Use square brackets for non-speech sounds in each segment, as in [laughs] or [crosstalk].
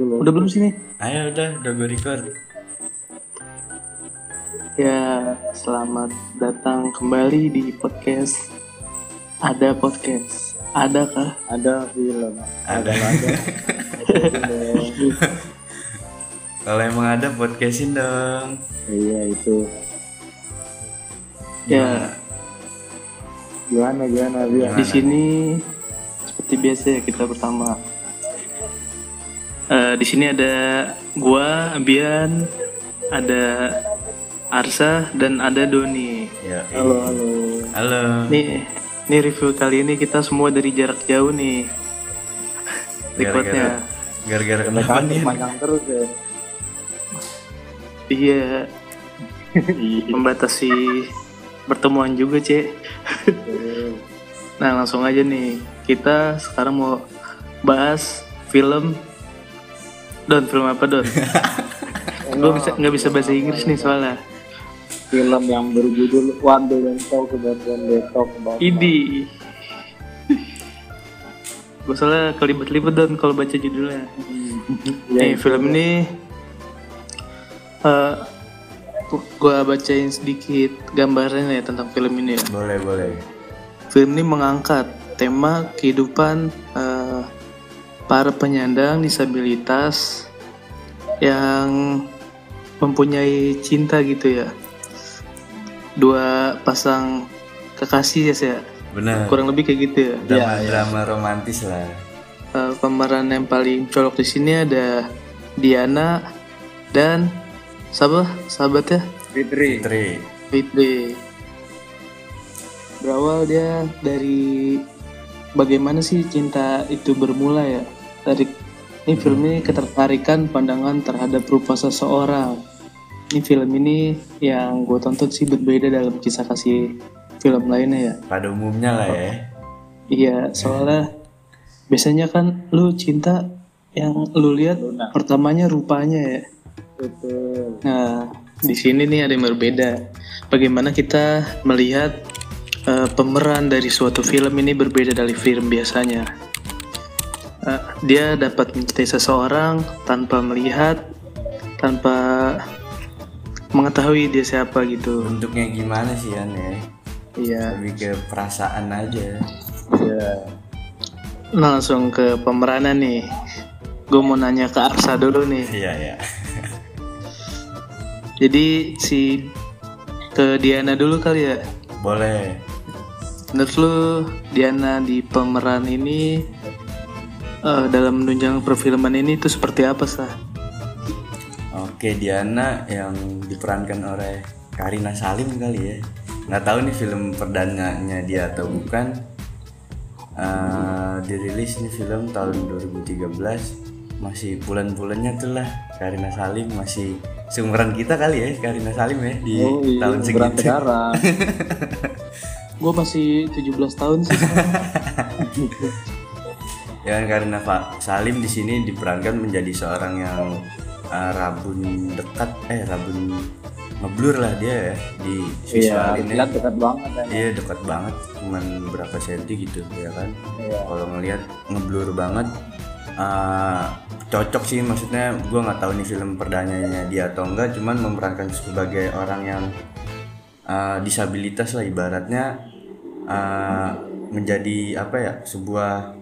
dulu. Udah belum sini? Ayo udah, udah gue record. Ya, selamat datang kembali di podcast. Ada podcast. Adakah? Ada film. Ada. ada. [laughs] Kalau emang ada podcastin dong. iya itu. Ya, Gimana gimana dia? di sini seperti biasa ya kita pertama. Eh, di sini ada gua, Abian, ada Arsa dan ada Doni. Ya. Halo halo. Halo. Nih, nih review kali ini kita semua dari jarak jauh nih. [laughs] Recordnya. Gara-gara kenapa nih? panjang terus ya. [laughs] Iya, membatasi pertemuan juga, Cek. Nah, langsung aja nih. Kita sekarang mau bahas film Don, film apa Don? [laughs] Gue bisa nggak bisa bahasa Inggris nih soalnya. Film yang berjudul One Day Don't Talk About One Day Talk About. Idi. Gue soalnya kelibet-libet Don kalau baca judulnya. Iya, Nih, film ini eh gua bacain sedikit gambarnya ya tentang film ini ya. Boleh, boleh. Film ini mengangkat tema kehidupan eh, para penyandang disabilitas yang mempunyai cinta gitu ya. Dua pasang kekasih ya, saya. Benar. kurang lebih kayak gitu ya. Drama, drama romantis lah. Eh, pemeran yang paling colok di sini ada Diana dan siapa sahabatnya Fitri. Fitri. Fitri. Berawal dia dari bagaimana sih cinta itu bermula ya? Dari ini film ini ketertarikan pandangan terhadap rupa seseorang. Ini film ini yang gue tonton sih berbeda dalam kisah kasih film lainnya ya. Pada umumnya lah ya. Iya, soalnya biasanya kan lu cinta yang lu lihat pertamanya rupanya ya. Betul. Nah, di sini nih ada yang berbeda. Bagaimana kita melihat eh, pemeran dari suatu film ini berbeda dari film biasanya. Eh, dia dapat mencintai seseorang tanpa melihat, tanpa mengetahui dia siapa gitu. Bentuknya gimana sih An ya? Iya. Lebih ke perasaan aja. Iya. Nah, langsung ke pemeranan nih. Gue mau nanya ke Arsa dulu nih. Iya, iya. Jadi si ke Diana dulu kali ya. Boleh. Menurut lu Diana di pemeran ini eh, dalam menunjang perfilman ini itu seperti apa sah? Oke, Diana yang diperankan oleh Karina Salim kali ya. Nggak tahu nih film perdananya dia atau bukan. Eh, dirilis nih film tahun 2013 masih bulan-bulannya tuh lah Karina Salim masih seumuran kita kali ya Karina Salim ya di Oh iya. tahun segitu. [laughs] Gue masih 17 tahun sih. [laughs] ya Karina Fa- Salim di sini diperankan menjadi seorang yang eh, rabun dekat eh rabun ngeblur lah dia ya di Iya. visualin ya. Lihat dekat banget ya. Iya dekat banget, cuman berapa senti gitu ya kan. Iya. Kalau ngelihat ngeblur banget, eh, cocok sih maksudnya. Gue nggak tahu nih film perdananya dia atau enggak, cuman memerankan sebagai orang yang eh, disabilitas lah ibaratnya eh, menjadi apa ya sebuah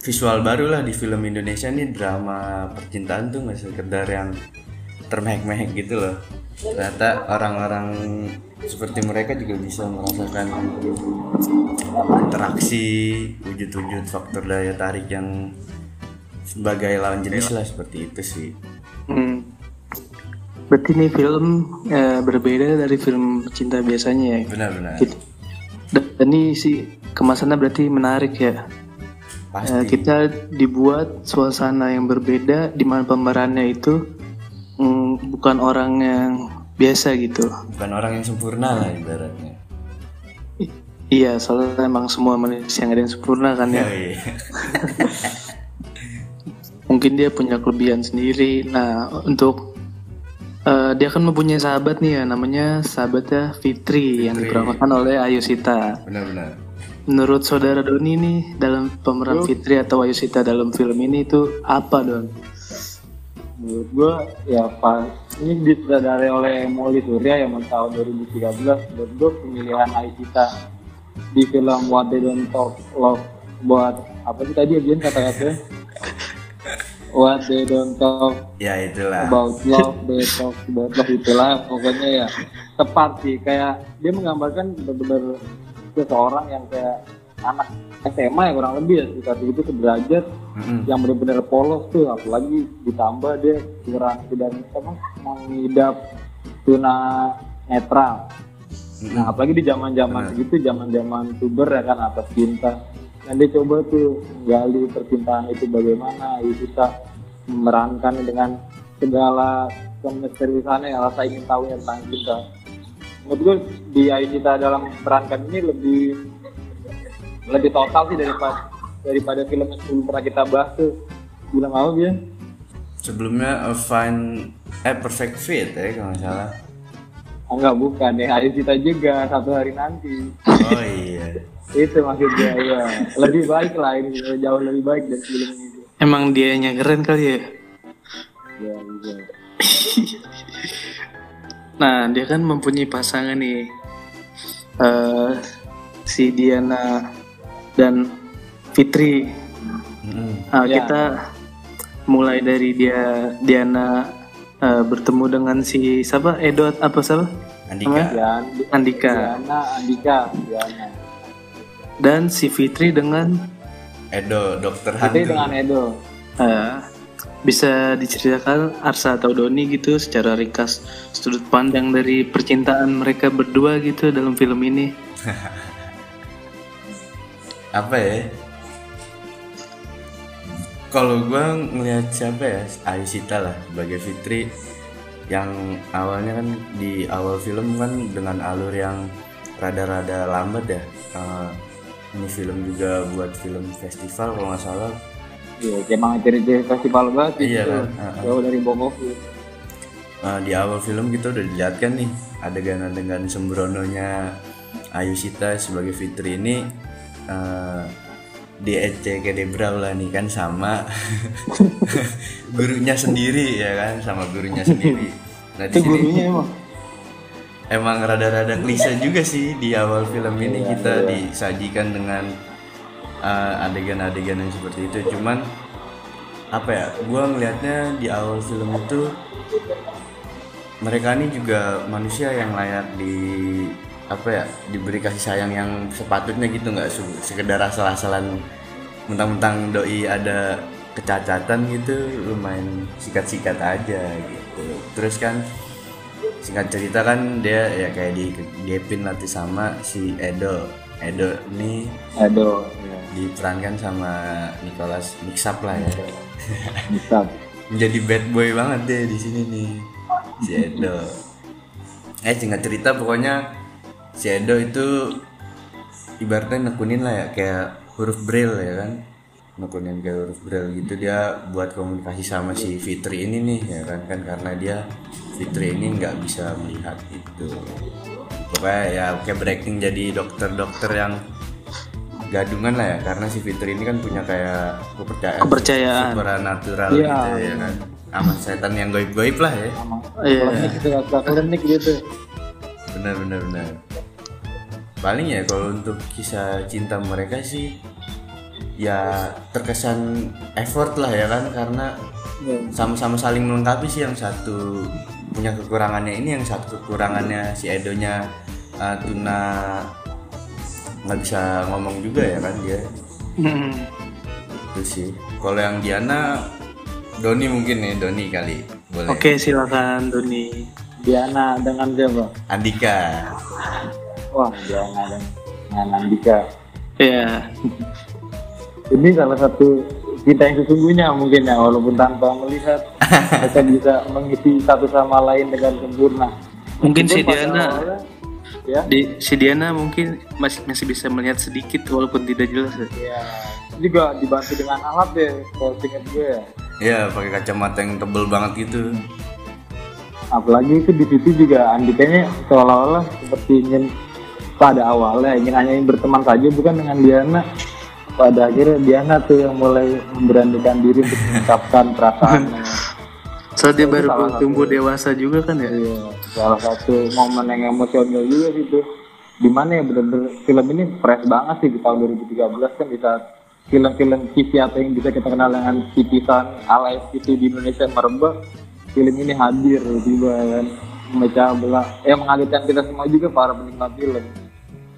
visual baru lah di film Indonesia nih drama percintaan tuh nggak sekedar yang termehek-mehek gitu loh ternyata orang-orang seperti mereka juga bisa merasakan interaksi wujud-wujud faktor daya tarik yang sebagai lawan jenis lah seperti itu sih Hmm. Berarti ini film eh, berbeda dari film cinta biasanya ya. benar-benar Gitu. Dan ini sih kemasannya berarti menarik ya. Eh, pasti kita dibuat suasana yang berbeda di mana pemerannya itu mm, bukan orang yang biasa gitu. bukan orang yang sempurna lah ibaratnya I- Iya, soalnya emang semua manusia yang ada yang sempurna kan ya. Yoi. [laughs] Mungkin dia punya kelebihan sendiri. Nah, untuk eh, dia kan mempunyai sahabat nih ya, namanya sahabatnya Fitri, yang diperankan oleh Ayu Sita. benar-benar Menurut saudara Doni nih dalam pemeran Fitri atau Ayu Sita dalam film ini itu apa Don? menurut gue ya pas ini disutradarai oleh Molly Surya yang tahun 2013 menurut gue pemilihan Aisyita di film What They Don't Talk Love buat apa sih tadi Abian kata-katanya What They Don't Talk ya itulah. About love, they talk about love itulah pokoknya ya. Tepat sih kayak dia menggambarkan benar-benar seseorang yang kayak anak SMA ya kurang lebih ya. Sekitar itu sederajat Mm-mm. yang benar-benar polos tuh apalagi ditambah dia kurang tidak apa mengidap tuna netral. Nah apalagi di zaman zaman Benar. segitu zaman zaman tuber ya kan atas cinta. Dan dia coba tuh menggali percintaan itu bagaimana itu bisa memerankan dengan segala kemisteriusannya rasa ingin tahu tentang cinta menurut gue di Aisyita dalam perankan ini lebih lebih total sih daripada daripada film yang sebelum pernah kita bahas tuh. Bilang apa ya sebelumnya a fine eh perfect fit ya kalau nggak salah. Oh, enggak bukan. Deh Aisyita juga satu hari nanti. Oh [laughs] iya. Itu maksudnya ya lebih baik lah ini jauh lebih baik dari film ini. Emang dianya keren kali ya. ya iya. [laughs] Nah, dia kan mempunyai pasangan nih. eh si Diana dan Fitri. Nah, Ya. kita mulai dari dia Diana eh, bertemu dengan si siapa? Edot apa siapa? Andika Dian, Andika. Diana Andika Diana Dan si Fitri dengan Edo dokter itu hantu dengan Edo eh, bisa diceritakan Arsa atau Doni gitu secara ringkas sudut pandang dari percintaan mereka berdua gitu dalam film ini. [laughs] apa ya? Kalau gua ngelihat siapa ya? Aisyita lah sebagai Fitri. Yang awalnya kan di awal film kan dengan alur yang rada-rada lambat ya. Eh, ini film juga buat film festival kalau nggak salah Iya, emang ciri-ciri festival banget sih Iya kan. Jauh dari Bokofi. Eh, di awal film kita udah dilihatkan nih adegan-adegan sembrononya Ayushita sebagai Fitri ini eh di EC Kedebra lah nih kan sama [laughs] gurunya sendiri ya kan sama gurunya sendiri. Nah di Itu sini gurunya emang. emang rada-rada klise juga sih di awal film ini Iya, kita iya. disajikan dengan uh, adegan-adegan yang seperti itu. Cuman apa ya gua ngelihatnya di awal film itu mereka ini juga manusia yang layak di apa ya diberi kasih sayang yang sepatutnya gitu nggak se- sekedar asal-asalan mentang-mentang doi ada kecacatan gitu lumayan sikat-sikat aja gitu. Terus kan singkat cerita kan dia ya kayak di Gepin latih sama si Edo Edo ini Edo. Ya. diperankan sama Nicholas Mixap lah ya Bisa. menjadi bad boy banget deh di sini nih si Edo eh singkat cerita pokoknya si Edo itu ibaratnya nekunin lah ya kayak huruf braille ya kan nekunin kayak huruf braille gitu dia buat komunikasi sama si Fitri ini nih ya kan kan karena dia Fitri ini nggak bisa melihat itu pokoknya ya kayak breaking jadi dokter-dokter yang gadungan lah ya karena si Fitri ini kan punya kayak kepercayaan Kepercayaan. supernatural Iya. gitu ya kan sama setan yang goib-goib lah ya Sama. Iya. Klinik gitu, klinik gitu. benar benar benar paling ya kalau untuk kisah cinta mereka sih ya terkesan effort lah ya kan karena Ya. sama-sama saling melengkapi sih yang satu punya kekurangannya ini yang satu kekurangannya si Edonya uh, tuna nggak bisa ngomong juga ya kan dia Hmm. itu sih kalau yang Diana Doni mungkin nih Doni kali boleh Oke, silakan Doni. Diana dengan siapa? Andika Wah, Diana dan dengan Andika. Ya, Ini salah satu kita yang sesungguhnya mungkin ya, walaupun tanpa melihat [laughs] mereka bisa mengisi satu sama lain dengan sempurna. mungkin si Diana awalnya, ya, di si Diana mungkin masih masih bisa melihat sedikit walaupun tidak jelas. ya. ya juga dibantu dengan alat deh, kalau ingat gue ya. ya pakai kacamata yang tebel banget gitu apalagi itu di situ juga Andikanya seolah-olah seperti ingin pada awalnya ingin hanya ingin berteman saja bukan dengan Diana pada akhirnya Diana tuh yang mulai memberanikan diri untuk [laughs] mengungkapkan perasaannya Soalnya dia baru tumbuh dewasa juga kan ya. Iya, salah satu momen yang emosional juga sih itu. Di mana ya bener-bener film ini fresh banget sih di tahun 2013 kan di saat film-film TV atau yang bisa kita kenal dengan titisan ala FTV di Indonesia merebak, film ini hadir tiba kan memecah belah, ya mengagetkan kita semua juga para penikmat film.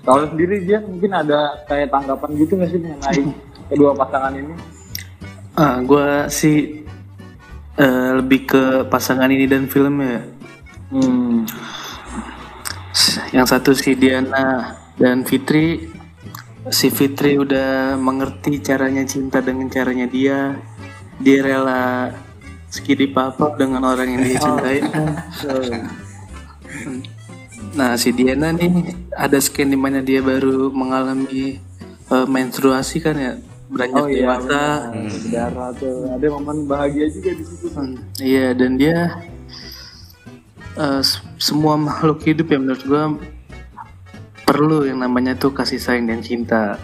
Kalau sendiri dia mungkin ada kayak tanggapan gitu nggak sih mengenai [laughs] kedua pasangan ini? Ah, gua sih eh, lebih ke pasangan ini dan filmnya. Hmm, Yang satu si Diana dan Fitri. Si Fitri udah mengerti caranya cinta dengan caranya dia. Dia rela skidi papa dengan orang yang dia cintai. [laughs] Nah, si Diana nih ada scan di mana dia baru mengalami eh, menstruasi kan ya, beranjak oh iya, dewasa. Darah tuh, ada momen bahagia juga di situ. Hmm, Iya dan dia eh, semua makhluk hidup ya menurut gua perlu yang namanya tuh kasih sayang dan cinta.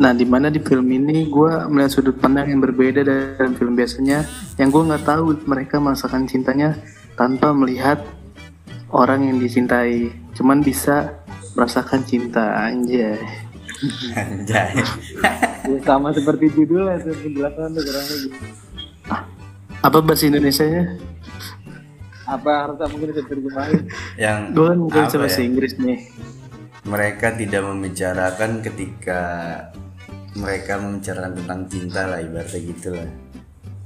Nah di mana di film ini gua melihat sudut pandang yang berbeda dari film biasanya yang gua nggak tahu mereka merasakan cintanya tanpa melihat orang yang dicintai, cuman bisa merasakan cinta anjay. Anjay. Ya, sama seperti judulnya tuh penjelasan tuh kurang lebih. Apa bahasa Indonesia-nya? Apa harusnya mungkin bisa terjemahin? yang Gue kan mungkin bahasa ya? Inggris nih. mereka tidak membicarakan ketika mereka membicarakan tentang cinta lah ibaratnya gitu lah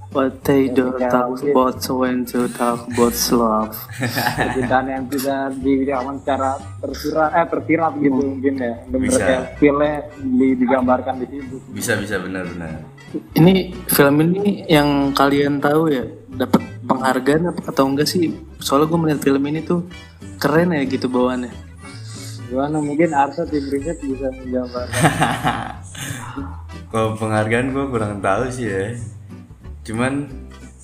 What they don't Ya, talk mungkin. about when to talk about love. [laughs] Percintaan yang tidak digambarkan secara tersirat, eh tersirat gitu mungkin ya. Bener Bisa. kayak feel-nya di- digambarkan di situ. bisa bisa benar-benar Ini film ini yang kalian tahu ya dapat penghargaan apa atau enggak sih? Soalnya gue melihat film ini tuh keren ya gitu bawaannya. Gimana mungkin Arsa tim riset bisa menggambarkan. [laughs] kalau penghargaan gue kurang tahu sih ya cuman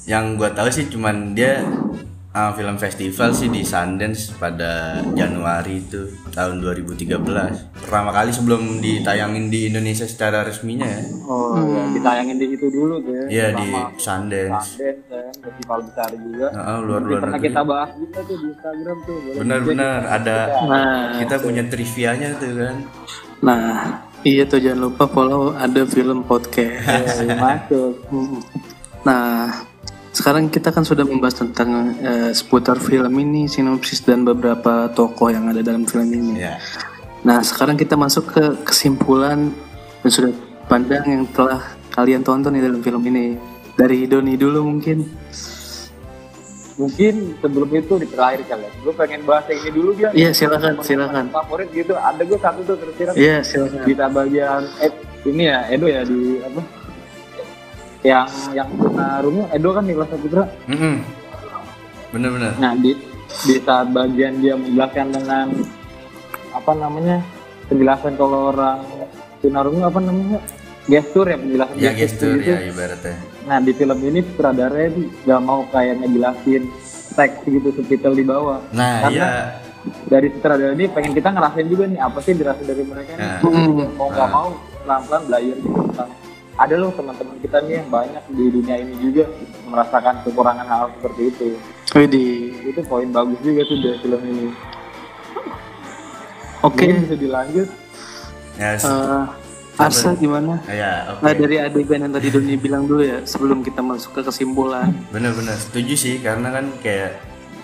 yang gue tahu sih cuman dia uh, film festival sih di Sundance pada Januari itu tahun 2013 pertama kali sebelum ditayangin di Indonesia secara resminya ya Oh, ya, ditayangin di situ dulu tuh ya. Iya di Sundance Sundance ya, festival besar juga. Heeh, luar-luar Pernah negeri kita bahas juga tuh di Instagram tuh. Boleh benar-benar ada Nah, kita punya trivianya tuh kan nah iya tuh jangan lupa follow ada film podcast. Ya, masuk. Hmm. Nah, sekarang kita kan sudah membahas tentang eh, seputar film ini, sinopsis dan beberapa tokoh yang ada dalam film ini. ya Nah, sekarang kita masuk ke kesimpulan dan sudut pandang yang telah kalian tonton di dalam film ini. Dari Doni dulu mungkin. Mungkin sebelum itu di terakhir kali ya. Gue pengen bahas yang ini dulu biar. Iya, silakan, silakan. Favorit gitu. Ada gue satu tuh tersirat. Iya, silakan. Kita bagian eh, ini ya Edo ya di apa? Yang yang tunarungu Edo kan Nicholas Saputra. Mm-mm. bener-bener Nah di di saat bagian dia menjelaskan dengan apa namanya penjelasan kalau orang tunarungu apa namanya gestur ya penjelasan ya gestur gitu. ya ibaratnya Nah di film ini sutradaranya gak mau kayak ngejelasin teks gitu subtitle di bawah. nah Karena iya dari sutradara ini pengen kita ngerasain juga nih apa sih dirasa dari mereka nih. Nah. Hmm. Mau nggak mau pelan-pelan belajar gitu tentang ada loh teman-teman kita nih yang banyak di dunia ini juga merasakan kekurangan hal seperti itu. Widih. Itu poin bagus juga tuh dari film ini. Oke, Mungkin bisa dilanjut. ya s- eh, Arsa gimana? ya oke Nah, dari adegan yang tadi Doni bilang dulu ya, sebelum kita masuk ke kesimpulan. bener-bener setuju sih karena kan kayak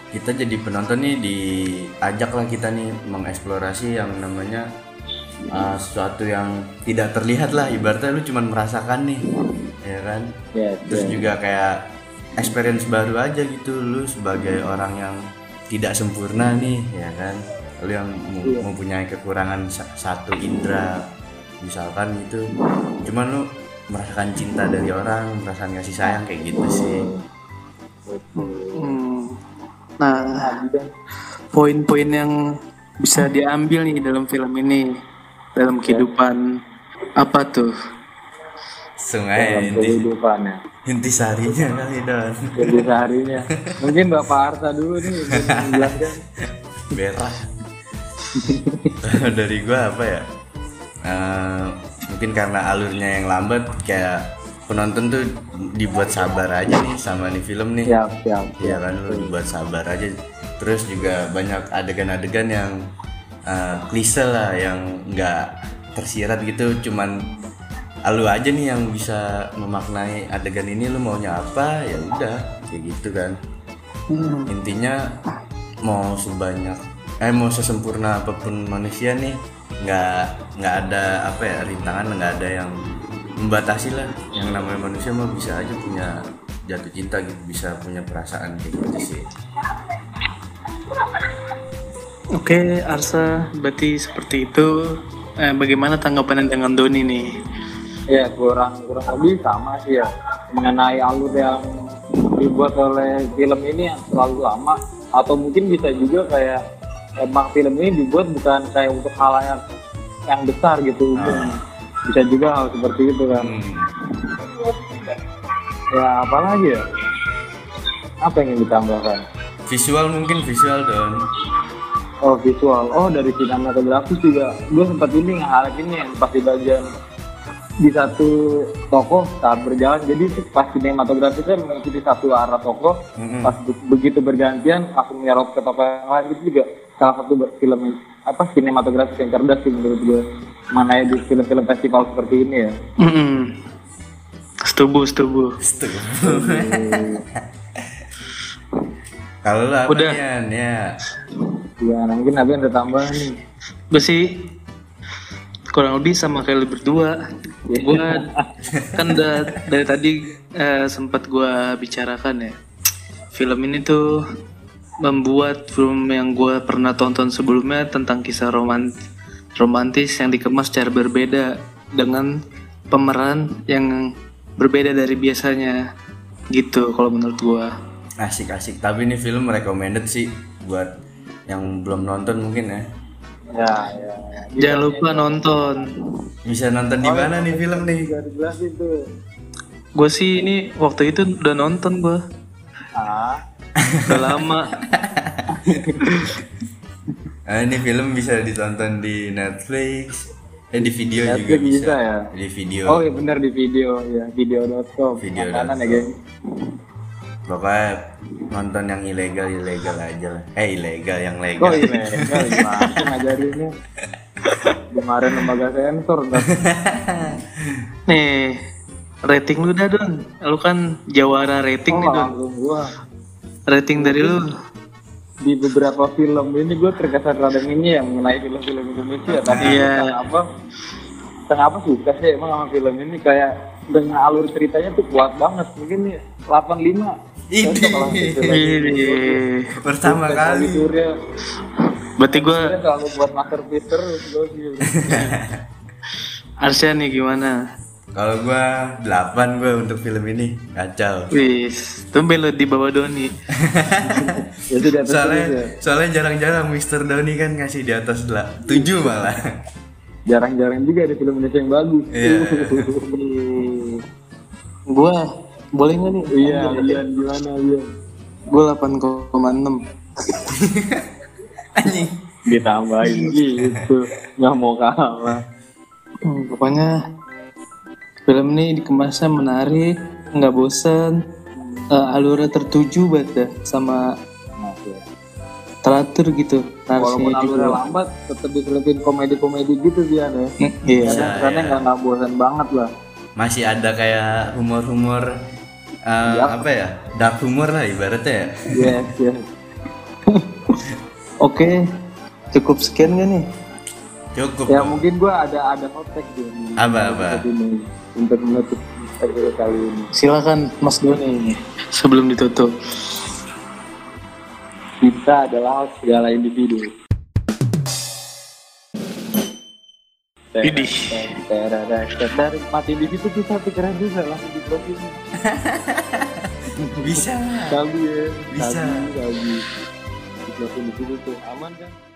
kita jadi penonton nih diajak lah kita nih mengeksplorasi yang namanya uh, sesuatu yang tidak terlihat lah ibaratnya lu cuman merasakan nih ya kan? Yes, terus yes. juga kayak experience baru aja gitu lu sebagai orang yang tidak sempurna nih ya kan? Lu yang Iya. mempunyai kekurangan sa- satu indera misalkan gitu. Cuman lu merasakan cinta dari orang merasakan kasih sayang kayak gitu sih. Hmm. Nah, poin-poin yang bisa diambil nih dalam film ini dalam kehidupan apa tuh? sungai dalam inti kehidupannya. inti sarinya kali don Jadi seharinya. Mungkin Bapak Arsa dulu nih [laughs] menjelaskan. berak dari gua apa ya Eh, mungkin karena alurnya yang lambat kayak penonton tuh dibuat sabar aja nih sama nih film nih siap siap Iya kan lu dibuat sabar aja. Terus juga banyak adegan-adegan yang uh, klise lah yang nggak tersirat gitu. Cuman lu aja nih yang bisa memaknai adegan ini lu maunya apa ya udah kayak gitu kan. Intinya mau sebanyak eh mau sesempurna apa pun manusia nih nggak nggak ada apa ya rintangan nggak ada yang membatasi lah yang namanya manusia mah bisa aja punya jatuh cinta gitu bisa punya perasaan kayak gitu sih Oke, Arsa, berarti seperti itu. Eh, bagaimana tanggapan dengan Doni nih? ya kurang kurang lebih sama sih ya. Mengenai alur yang dibuat oleh film ini yang terlalu lama atau mungkin bisa juga kayak emang film ini dibuat bukan kayak untuk hal yang yang besar gitu. Bisa juga hal seperti itu kan. Hmm. ya apalagi ya? Apa yang ingin ditambahkan? Visual mungkin visual don oh visual. Oh dari sinematografi juga. Gue sempat ini ngeharap ini yang pas di bagian di satu toko saat berjalan. Jadi pas sinematografi kan mengikuti satu arah toko Mm-mm. pas be- begitu bergantian langsung nyerot ke toko yang lain. Itu juga salah satu ber- film apa sinematografi yang cerdas sih menurut gue mana di film-film festival seperti ini ya. Setubu. Setuju. [laughs] kalau lah Udah. Ya ya mungkin ada yang tambah nih Gue sih kurang lebih sama kayak lu berdua. Gue kan udah dari tadi eh, sempat gue bicarakan ya. Film ini tuh membuat film yang gue pernah tonton sebelumnya tentang kisah roman romantis yang dikemas secara berbeda dengan pemeran yang berbeda dari biasanya gitu kalau menurut gue. asik-asik tapi ini film recommended sih buat yang belum nonton mungkin ya. Ya ya. Jangan lupa nonton. bisa nonton di mana nih film nih? Juga Gue sih ini waktu itu udah nonton gue. ah. Udah lama. Nah, [laughs] [laughs] ini film bisa ditonton di Netflix. Eh di video juga Netflix bisa, bisa. ya? di video. Oh iya benar di video. Ya video.com Video.com. makanan ya geng pokoknya nonton yang ilegal ilegal aja lah. Eh ilegal yang kok legal ilegal. Gimana ngajarinnya kemarin lembaga sensor [laughs] Nih, rating lu dah Don. Lu kan jawara rating oh, nih Don. gua. Rating dari lu. di beberapa film ini gue terkesan rada ini ya mengenai film-film Indonesia. Tapi Iya. kenapa? Kenapa suka sih emang sama film ini? Kayak dengan alur ceritanya tuh kuat banget. Mungkin nih 85 Ini. Pertama kali Berarti gue selalu buat masterpiece terus gue [laughs] Arsya nih gimana? kalau gua 8 gua untuk film ini kacau Wis, tumben lu di bawah Doni. [laughs] ya di terus ya soalnya soalnya jarang-jarang Mr. Doni kan ngasih di atas lah 7 malah jarang-jarang juga ada film Indonesia yang bagus Iya. [laughs] Gua boleh nggak nih? iya iya gimana iya Gue 8,6. anjing ditambahin gitu nggak mau kalah Hmm, pokoknya film ini dikemasnya menarik, nggak bosan, eh, alurnya tertuju banget dah sama nah, ya. teratur gitu. walaupun alurnya juga. lambat tetap diselipin komedi-komedi gitu dia deh Hmm, Iya. karena nggak nggak bosan banget lah masih ada kayak humor-humor eh, Yap. apa ya dark humor lah ibaratnya ya yes [laughs] yes Oke, cukup sekian gak nih? cukup ya dong. mungkin gua ada ada kontak di Apa, apa? episode ini untuk menutup episode kali ini Silakan Mas Doni sebelum ditutup. kita adalah segala individu Idih. Dari mati di situ kita pikiran juga langsung di closing. bisa Gabi ya. Bisa. Gabi. Di di situ tuh aman kan?